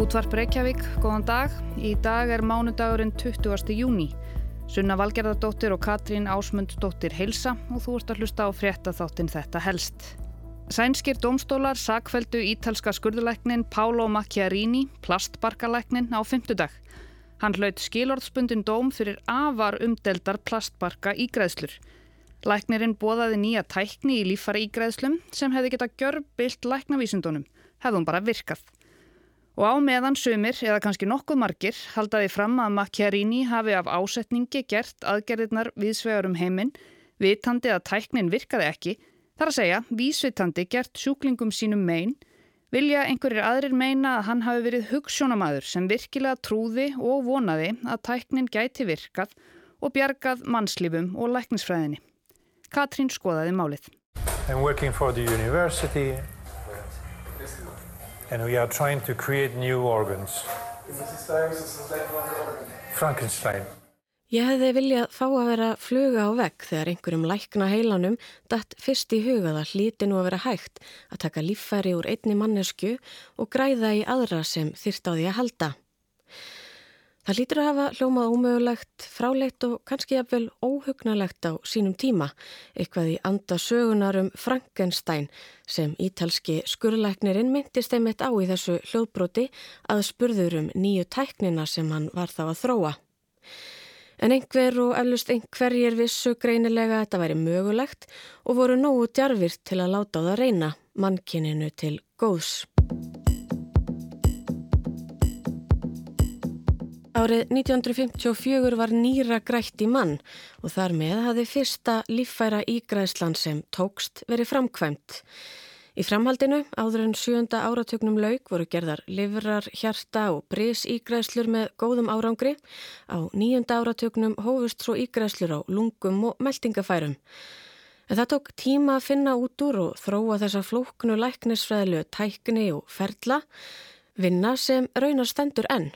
Útvarp Reykjavík, góðan dag. Í dag er mánudagurinn 20. júni. Sunna Valgerðardóttir og Katrín Ásmundsdóttir heilsa og þú ert að hlusta á fréttaþáttin þetta helst. Sænskir domstólar sakveldu ítalska skurðuleiknin Pálo Macchiarini, plastbarkalæknin, á fymtudag. Hann hlaut skilorðspundin dóm fyrir afar umdeldar plastbarka ígræðslur. Læknirinn bóðaði nýja tækni í lífara ígræðslum sem hefði geta gjörbilt læknavísundunum, hefðum bara virkað. Og á meðan sumir, eða kannski nokkuð margir, haldaði fram að Macchiarini hafi af ásetningi gert aðgerðirnar viðsvegar um heiminn, vitandi að tæknin virkaði ekki, þar að segja vísvitandi gert sjúklingum sínum megin, vilja einhverjir aðrir meina að hann hafi verið hugssjónamaður sem virkilega trúði og vonaði að tæknin gæti virkað og bjargað mannslífum og læknisfræðinni. Katrín skoðaði málið. And we are trying to create new organs. Frankenstein. Ég hefði viljað fá að vera fluga á vegg þegar einhverjum lækna heilanum dætt fyrst í hugað að hlíti nú að vera hægt að taka líffæri úr einni mannesku og græða í aðra sem þyrst á því að halda. Það lítur að hafa hljómað ómögulegt, fráleitt og kannski jafnvel óhugnalegt á sínum tíma, eitthvað í anda sögunar um Frankenstein sem ítalski skurðlæknirinn myndist einmitt á í þessu hljóðbroti að spurður um nýju tæknina sem hann var þá að þróa. En einhver og eflust einhverjir vissu greinilega að þetta væri mögulegt og voru nógu djarfirt til að láta á það reyna mannkininu til góðs. Árið 1954 var nýra grætt í mann og þar með hafði fyrsta líffæra ígræðslan sem tókst verið framkvæmt. Í framhaldinu, áður en sjönda áratögnum laug voru gerðar livrar, hjarta og bris ígræðslur með góðum árangri. Á nýjönda áratögnum hófust svo ígræðslur á lungum og meldingafærum. En það tók tíma að finna út úr og þróa þessa flóknu læknisfræðlu tækni og ferla, vinna sem raunar stendur enn.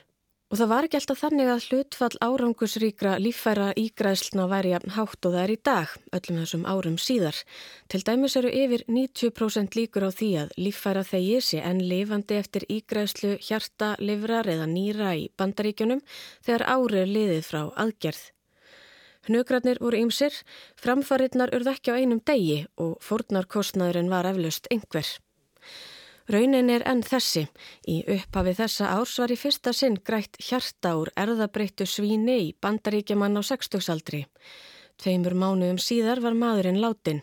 Og það var ekki alltaf þannig að hlutfall árangusríkra líffæra ígræðsluna væri jafn hátt og það er í dag, öllum þessum árum síðar. Til dæmis eru yfir 90% líkur á því að líffæra þegi sé enn lifandi eftir ígræðslu hjarta, livrar eða nýra í bandaríkjunum þegar árið liðið frá aðgerð. Hnögrarnir voru ýmsir, framfarinnar urð ekki á einum degi og fórnarkostnaðurinn var eflaust einhver. Raunin er enn þessi. Í upphafi þessa árs var í fyrsta sinn grætt hjarta úr erðabreittu svíni í bandaríkjaman á 60-saldri. Tveimur mánuðum síðar var maðurinn látin.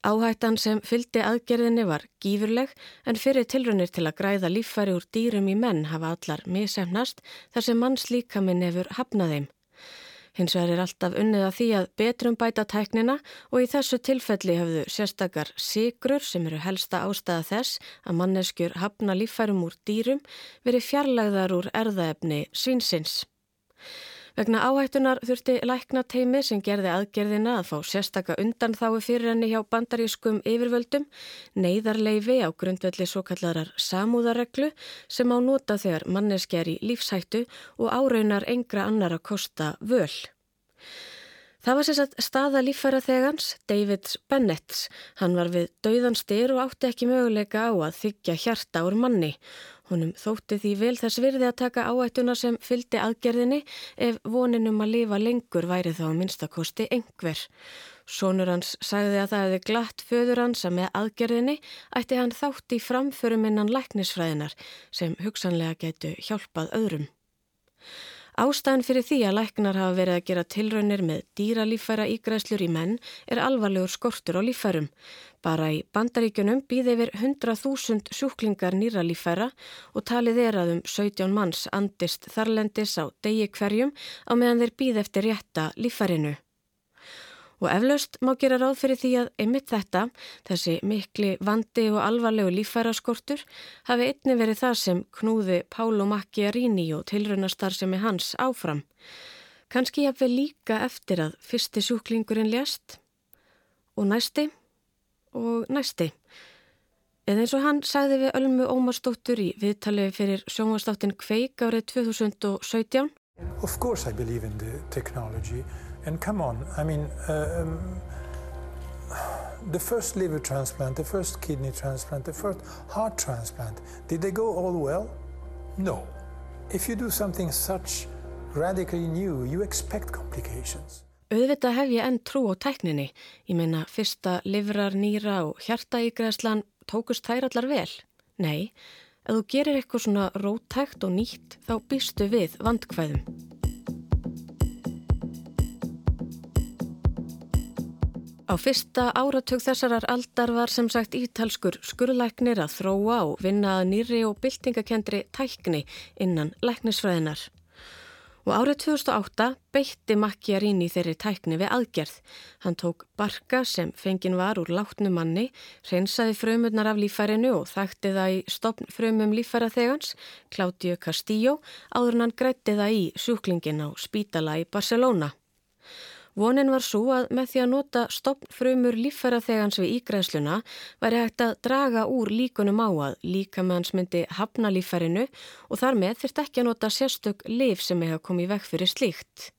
Áhættan sem fyldi aðgerðinni var gífurleg en fyrir tilrunir til að græða líffæri úr dýrum í menn hafa allar misemnast þar sem manns líkaminn hefur hafnaðeim. Hins vegar er alltaf unnið að því að betrum bæta tæknina og í þessu tilfelli hafðu sérstakar sigrur sem eru helsta ástæða þess að manneskjur hafna líffærum úr dýrum verið fjarlægðar úr erðaefni svinsins. Vegna áhættunar þurfti lækna teimi sem gerði aðgerðina að fá sérstaka undan þái fyrir henni hjá bandarískum yfirvöldum, neyðarleifi á grundvelli svo kallarar samúðarreglu sem á nota þegar manneskjar í lífshættu og áraunar engra annar að kosta völ. Það var sérstaklega staða líffæra þegans, David Bennett. Hann var við dauðan styr og átti ekki möguleika á að þykja hjarta úr manni Honum þótti því vel þess virði að taka áættuna sem fyldi aðgerðinni ef voninum að lifa lengur væri þá minnstakosti engver. Sónur hans sagði að það hefði glatt föður hans að með aðgerðinni ætti hann þátt í framförum innan læknisfræðinar sem hugsanlega getu hjálpað öðrum. Ástæðan fyrir því að læknar hafa verið að gera tilraunir með dýralífæra ígræslur í menn er alvarlegur skortur á lífærum. Bara í bandaríkunum býði yfir 100.000 sjúklingar nýralífæra og talið er að um 17 manns andist þarlendis á degi hverjum á meðan þeir býð eftir rétta lífærinu. Og eflaust má gera ráð fyrir því að einmitt þetta, þessi mikli vandi og alvarlegu líffæraskortur, hafi einni verið það sem knúði Pálo Macchiarini og tilraunastar sem er hans áfram. Kanski jafnveg líka eftir að fyrsti sjúklingurinn lést og næsti og næsti. Eða eins og hann sagði við Ölmu Ómarsdóttur í viðtalið fyrir sjónvastáttin Kveik árið 2017. Of course I believe in the technology. And come on, I mean, uh, um, the first liver transplant, the first kidney transplant, the first heart transplant, did they go all well? No. If you do something such radically new, you expect complications. Auðvitað hef ég enn trú á tækninni. Ég meina fyrsta livrar, nýra og hjartaígræslan tókust þær allar vel. Nei, ef þú gerir eitthvað svona rótækt og nýtt þá býstu við vandkvæðum. Á fyrsta áratug þessarar aldar var sem sagt ítalskur skurðlæknir að þróa og vinna að nýri og byltingakendri tækni innan læknisfræðinar og árið 2008 beitti Macchiarini þeirri tækni við aðgerð. Hann tók barka sem fengin var úr látnu manni, reynsaði frumurnar af lífærinu og þætti það í stopn frumum lífæraþegans, Claudio Castillo, áður hann grætti það í sjúklingin á spítala í Barcelona. Vonin var svo að með því að nota stoppfrumur líffæraþegans við ígræðsluna væri hægt að draga úr líkunum á að líkamanns myndi hafna líffærinu og þar með þurft ekki að nota sérstök liv sem hefur komið vekk fyrir slíkt.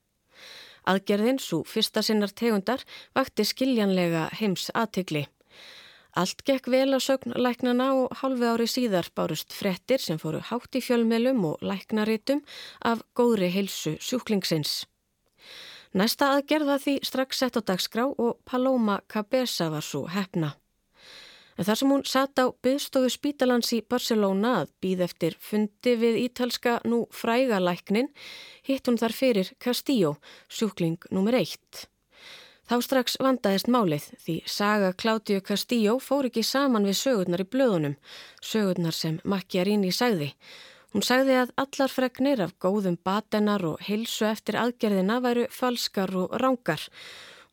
Aðgerðin, svo fyrsta sinnar tegundar, vakti skiljanlega heims aðtegli. Allt gekk vel að sögn læknana og halvi ári síðar bárust frettir sem fóru hátt í fjölmelum og læknaritum af góðri heilsu sjúklingsins. Næsta aðgerða því strax sett á dagskrá og Paloma Cabeza var svo hefna. En þar sem hún satt á byggstofu Spítalans í Barcelona að býð eftir fundi við ítalska nú frægalæknin, hitt hún þar fyrir Castillo, sjúkling nr. 1. Þá strax vandaðist málið því saga Claudio Castillo fór ekki saman við sögurnar í blöðunum, sögurnar sem Macchiarini sagði. Hún sagði að allar fregnir af góðum batenar og heilsu eftir aðgerðina væru falskar og rángar.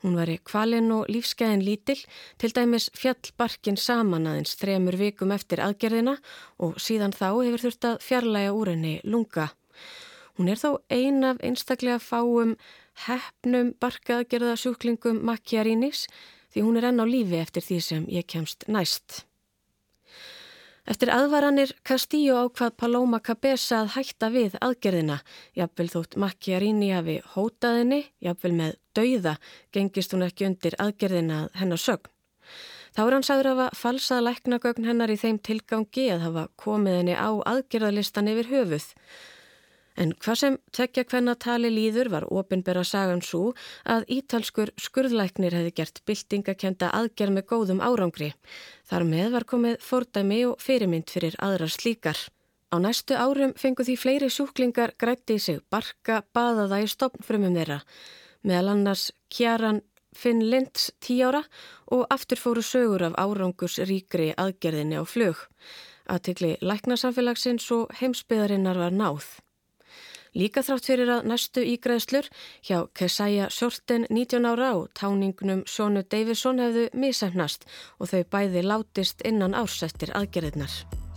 Hún væri kvalinn og lífskeiðin lítill, til dæmis fjallbarkin saman aðeins þremur vikum eftir aðgerðina og síðan þá hefur þurft að fjarlæga úr henni lunga. Hún er þó ein af einstaklega fáum hefnum barkaðgerða sjúklingum Macchiarinis því hún er enn á lífi eftir því sem ég kemst næst. Eftir aðvaranir Castillo ákvað Paloma Cabeza að hætta við aðgerðina. Jafnvel þótt Macchiarini hafi hótaðinni, jafnvel með dauða, gengist hún ekki undir aðgerðina hennar sögn. Þá er hann sagður að hafa falsað læknagögn hennar í þeim tilgangi að hafa komið henni á aðgerðalistan yfir höfuð. En hvað sem tekja hvenna tali líður var ofinbera sagan svo að ítalskur skurðlæknir hefði gert byltingakenda aðgerð með góðum árangri. Þar með var komið fordæmi og fyrirmynd fyrir aðrar slíkar. Á næstu árum fengu því fleiri sjúklingar grætti í sig barka baðaða í stopnfrumum þeirra. Meðal annars Kjaran Finn Linds tí ára og aftur fóru sögur af árangus ríkri aðgerðinni á flug. Aðtikli læknasamfélagsins og heimsbyðarinnar var náð. Líka þrátt fyrir að næstu ígræðslur hjá Kesaja Sjórten 19 ára og táningnum Sónu Davison hefðu misefnast og þau bæði látist innan ársættir aðgerðirnar.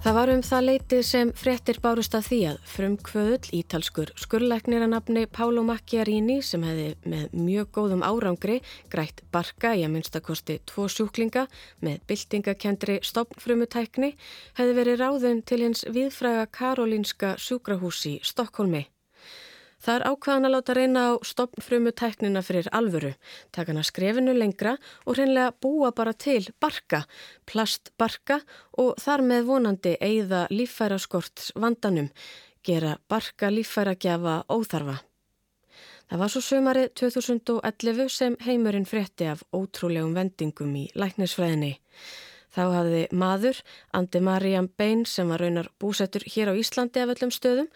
Það var um það leitið sem frettir bárust af því að frum kvöðull ítalskur skurleiknir að nafni Pálo Macchiarini sem hefði með mjög góðum árangri grætt barka í að minnstakosti tvo sjúklinga með byltingakendri stopnfrumutækni hefði verið ráðun til hins viðfræga Karolínska sjúkrahúsi Stokkólmi. Það er ákvaðan að láta reyna á stopnfrumu tæknina fyrir alvöru, taka hana skrefinu lengra og hreinlega búa bara til barka, plastbarka og þar með vonandi eigða líffæraskorts vandanum, gera barka líffæragjafa óþarfa. Það var svo sömarið 2011 sem heimurinn frétti af ótrúlegum vendingum í læknisfræðinni. Þá hafði maður, Andi Mariam Bein sem var raunar búsettur hér á Íslandi af öllum stöðum,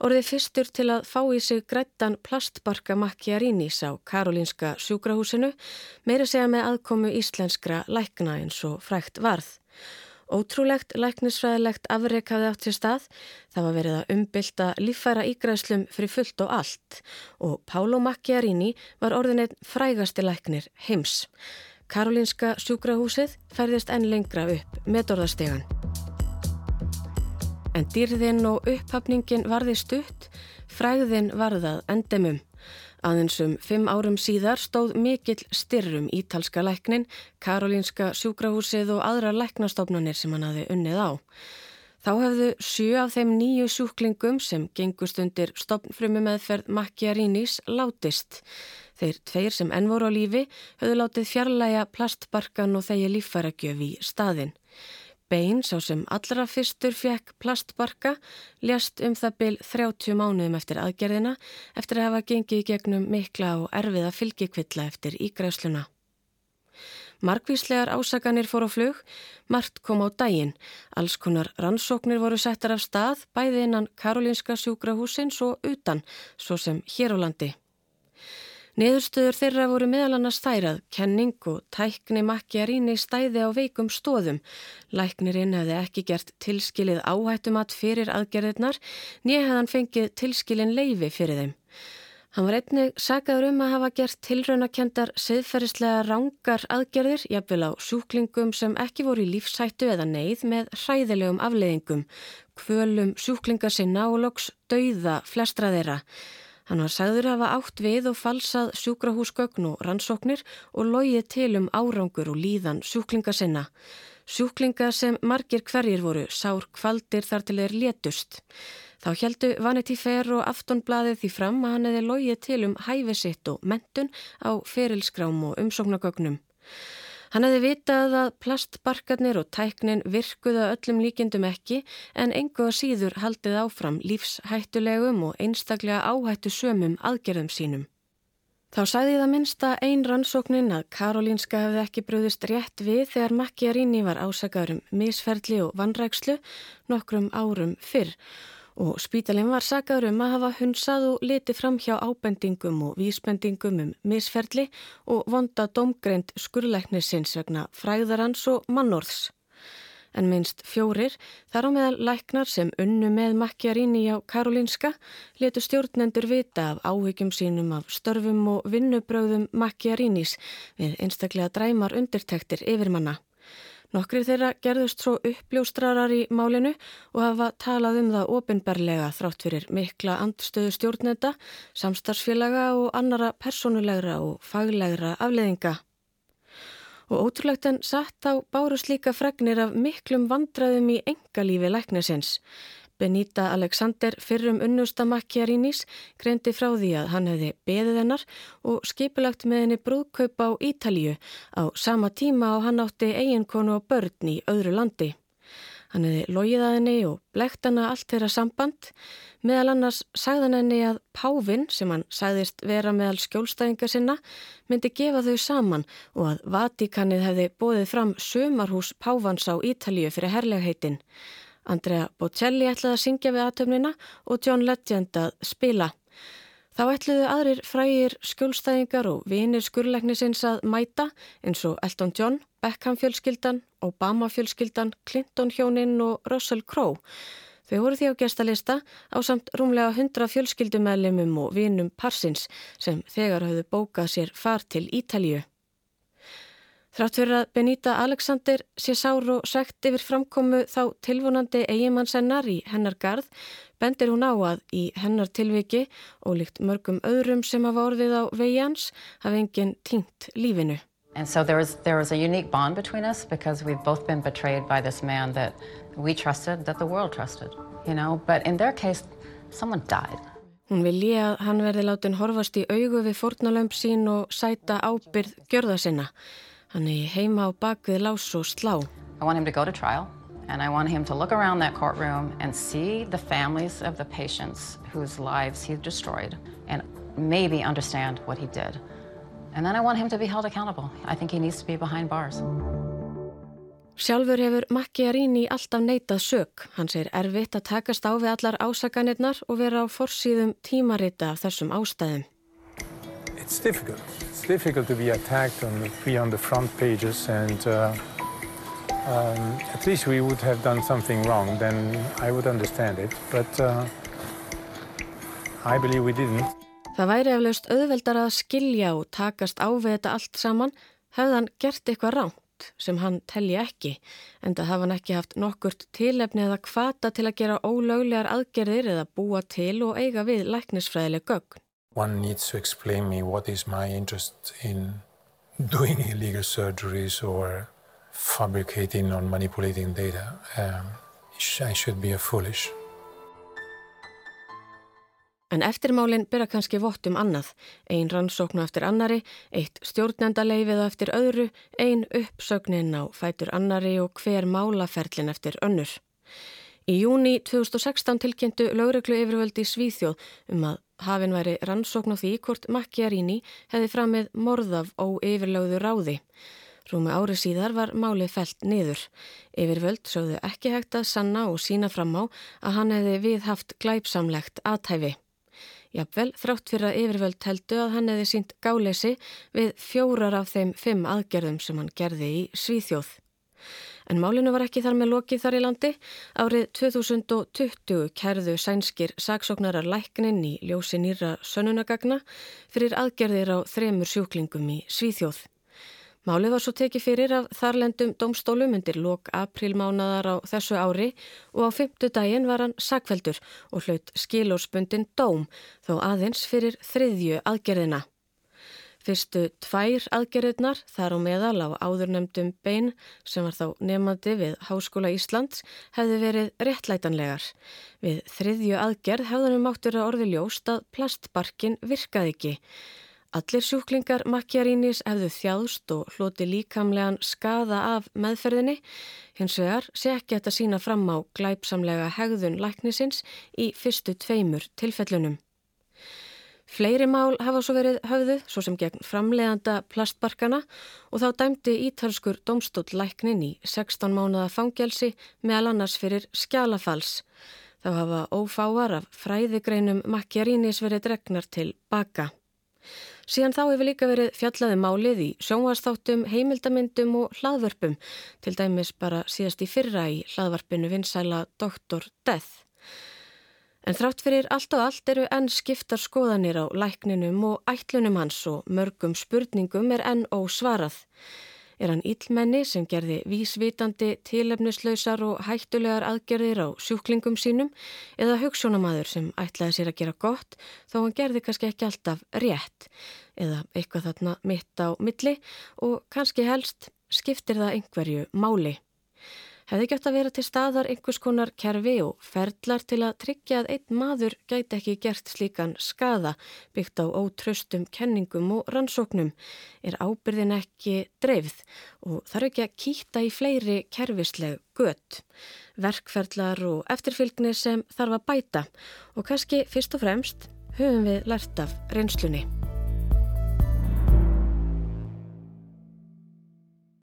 orðið fyrstur til að fá í sig grættan plastbarka Macchiarinis á Karolínska sjúkrahúsinu, meira segja með aðkomu íslenskra lækna eins og frækt varð. Ótrúlegt læknisfræðilegt afreik hafði átt sér stað, það var verið að umbylta líffæra ígræðslum fyrir fullt og allt og Pálo Macchiarini var orðin einn frægasti læknir heims. Karolinska sjúkrahúsið færðist enn lengra upp með dorðastegan. En dýrðinn og upphafningin varði stutt, fræðinn varðað endemum. Aðeins um fimm árum síðar stóð mikill styrrum ítalska læknin, Karolinska sjúkrahúsið og aðra læknastofnanir sem hann hafi unnið á. Þá hefðu sjö af þeim nýju sjúklingum sem gengust undir stopnfrömmu meðferð Macchiarinis látist. Þeir tveir sem enn voru á lífi höfðu látið fjarlæga plastbarkan og þegi líffæragjöf í staðin. Bein, sá sem allra fyrstur fekk plastbarka, ljast um það byl 30 mánuðum eftir aðgerðina eftir að hafa gengið gegnum mikla og erfiða fylgikvilla eftir ígræsluna. Markvíslegar ásaganir fór á flug, margt kom á daginn. Alls konar rannsóknir voru settar af stað, bæði innan Karolinska sjúkrahúsins og utan, svo sem hér á landi. Niðurstöður þeirra voru meðal annars þærað, kenning og tækni makjaríni stæði á veikum stóðum. Læknirinn hefði ekki gert tilskilið áhættumat fyrir aðgerðirnar, nýja hefðan fengið tilskilin leifi fyrir þeim. Hann var einnig sagaður um að hafa gert tilraunakendar siðferðislega rángar aðgerðir, jafnvel á sjúklingum sem ekki voru í lífsættu eða neyð með hræðilegum afleiðingum, kvölum sjúklinga sinna og loks dauða flestra þeirra. Hann var sagður að hafa átt við og falsað sjúkrahúsgögn og rannsóknir og logið til um árangur og líðan sjúklinga sinna. Sjúklinga sem margir hverjir voru sár kvaldir þar til þeir létust. Þá heldu Vanity Fair og Aftonbladið því fram að hann hefði logið til um hæfi sitt og mentun á ferilskrám og umsóknagögnum. Hann hefði vitað að plastbarkarnir og tæknin virkuða öllum líkindum ekki en engu að síður haldið áfram lífshættulegum og einstaklega áhættu sömum aðgerðum sínum. Þá sæði það minnsta ein rannsóknin að Karolínska hefði ekki bröðist rétt við þegar Macchiarini var ásakaður um misferðli og vannrækslu nokkrum árum fyrr og spítalinn var sagaður um að hafa hunsað og liti fram hjá ábendingum og vísbendingum um misferli og vonda domgreind skurleiknisins vegna fræðarans og mannorðs. En minnst fjórir, þar á meðal læknar sem unnu með Macchiarini á Karolinska, letu stjórnendur vita af áhyggjum sínum af störfum og vinnubröðum Macchiarinis við einstaklega dræmar undirtektir yfirmanna. Nokkri þeirra gerðust svo uppljóstrarar í málinu og hafa talað um það ofinberlega þrátt fyrir mikla andstöðu stjórnenda, samstarfsfélaga og annara personulegra og faglegra afleðinga. Og ótrúlegt en satt á bárust líka fregnir af miklum vandraðum í engalífi læknesins. Benita Alexander fyrrum unnusta Macchiarinis greindi frá því að hann hefði beðið hennar og skipilagt með henni brúðkaup á Ítalíu á sama tíma og hann átti eiginkonu og börn í öðru landi. Hann hefði logið að henni og blekt hana allt þeirra samband. Meðal annars sagðan henni að Pávin, sem hann sagðist vera meðal skjólstæðinga sinna, myndi gefa þau saman og að Vatikanið hefði bóðið fram sömarhús Pávans á Ítalíu fyrir herlegheitin. Andrea Bocelli ætlaði að syngja við aðtöfnina og John Legend að spila. Þá ætluðu aðrir frægir skjólstæðingar og vinir skurleiknisins að mæta eins og Elton John, Beckham fjölskyldan, Obama fjölskyldan, Clinton hjóninn og Russell Crowe. Þau voru því á gestalista á samt rúmlega 100 fjölskyldumælimum og vinum parsins sem þegar hafðu bókað sér far til Ítalju. Þrátt fyrir að Benita Alexander sé sár og segt yfir framkomu þá tilvonandi eigimansennar í hennar garð bendir hún á að í hennar tilviki og líkt mörgum öðrum sem hafa orðið á vegi hafi enginn týnt lífinu. And so there was, there was a unique bond between us because we've both been betrayed by this man that we trusted, that the world trusted, you know, but in their case, someone died. Hún vil líka að hann verði látin horfast í augu við fornalömp sín og sæta ábyrð gjörða sinna. Hann er heima á bakvið lás og slá. I want him to go to trial and I want him to look around that courtroom and see the families of the patients whose lives he destroyed and maybe understand what he did. And then I want him to be held accountable. I think he needs to be behind bars. Sjálfur hefur Macchiarini alltaf neitað sög. Hann segir erfitt að takast á við allar ásaganirnar og vera á forsýðum tímarita af þessum ástæðum. It's difficult. It's difficult to be attacked the, be on the front pages and uh, um, at least we would have done something wrong, then I would understand it. But uh, I believe we didn't. Það væri eflaust auðveldar að skilja og takast á við þetta allt saman hefðan gert eitthvað ránt sem hann telli ekki en það hafa hann ekki haft nokkurt tilefni eða kvata til að gera ólöglegar aðgerðir eða búa til og eiga við læknisfræðileg gögn. One needs to explain me what is my interest in doing illegal surgeries or fabricating or manipulating data. Um, I should be a foolish. En eftirmálinn byrja kannski vott um annað. Einn rannsóknu eftir annari, eitt stjórnendaleifið eftir öðru, einn uppsögnin á fætur annari og hver málaferlin eftir önnur. Í júni 2016 tilkynntu lögreglu yfirvöldi Svíþjóð um að hafinn væri rannsókn á því hvort Macchiarini hefði framið morðaf ó yfirlögðu ráði. Rúmi ári síðar var málið felt niður. Yfirvöld sögðu ekki hægt að sanna og sína fram á að hann hefði viðhaft glæpsamlegt aðtæfi. Jafnvel þrátt fyrir að yfirvöld heldu að hann hefði sínt gáleysi við fjórar af þeim fimm aðgerðum sem hann gerði í Svíþjóð. En málinu var ekki þar með lokið þar í landi. Árið 2020 kærðu sænskir saksóknarar læknin í ljósi nýra sönunagagna fyrir aðgerðir á þremur sjúklingum í Svíþjóð. Málið var svo tekið fyrir af þarlendum domstólum undir lok aprílmánadar á þessu ári og á fymtu daginn var hann sakveldur og hlaut skilórsbundin dóm þó aðeins fyrir þriðju aðgerðina. Fyrstu tvær aðgerðirnar þar á meðal á áðurnemdum bein sem var þá nefandi við Háskóla Íslands hefði verið réttlætanlegar. Við þriðju aðgerð hefðanum áttur að orði ljóst að plastbarkin virkaði ekki. Allir sjúklingar Macchiarinis hefðu þjáðst og hloti líkamlegan skaða af meðferðinni, hins vegar sé ekki þetta sína fram á glæpsamlega hegðun læknisins í fyrstu tveimur tilfellunum. Fleiri mál hafa svo verið höfðu, svo sem gegn framleiðanda plastbarkana og þá dæmdi ítalskur domstóll læknin í 16 mánuða fangelsi meðal annars fyrir skjálafals. Þá hafa ófáar af fræðigreinum Macchiarinis verið dregnar til baka. Síðan þá hefur líka verið fjallaði um málið í sjónvastáttum, heimildamindum og hlaðvörpum, til dæmis bara síðast í fyrra í hlaðvarpinu vinsæla Dr. Death. En þrátt fyrir allt og allt eru enn skiptar skoðanir á lækninum og ætlunum hans og mörgum spurningum er enn ósvarað. Er hann íllmenni sem gerði vísvitandi, tilefnislausar og hættulegar aðgerðir á sjúklingum sínum eða hugssjónamaður sem ætlaði sér að gera gott þó hann gerði kannski ekki alltaf rétt eða eitthvað þarna mitt á milli og kannski helst skiptir það einhverju máli hefði gett að vera til staðar einhvers konar kerfi og ferlar til að tryggja að einn maður gæti ekki gert slíkan skada byggt á ótröstum kenningum og rannsóknum. Er ábyrðin ekki dreifð og þarf ekki að kýta í fleiri kerfisleg gött, verkferlar og eftirfylgni sem þarf að bæta og kannski fyrst og fremst höfum við lært af reynslunni.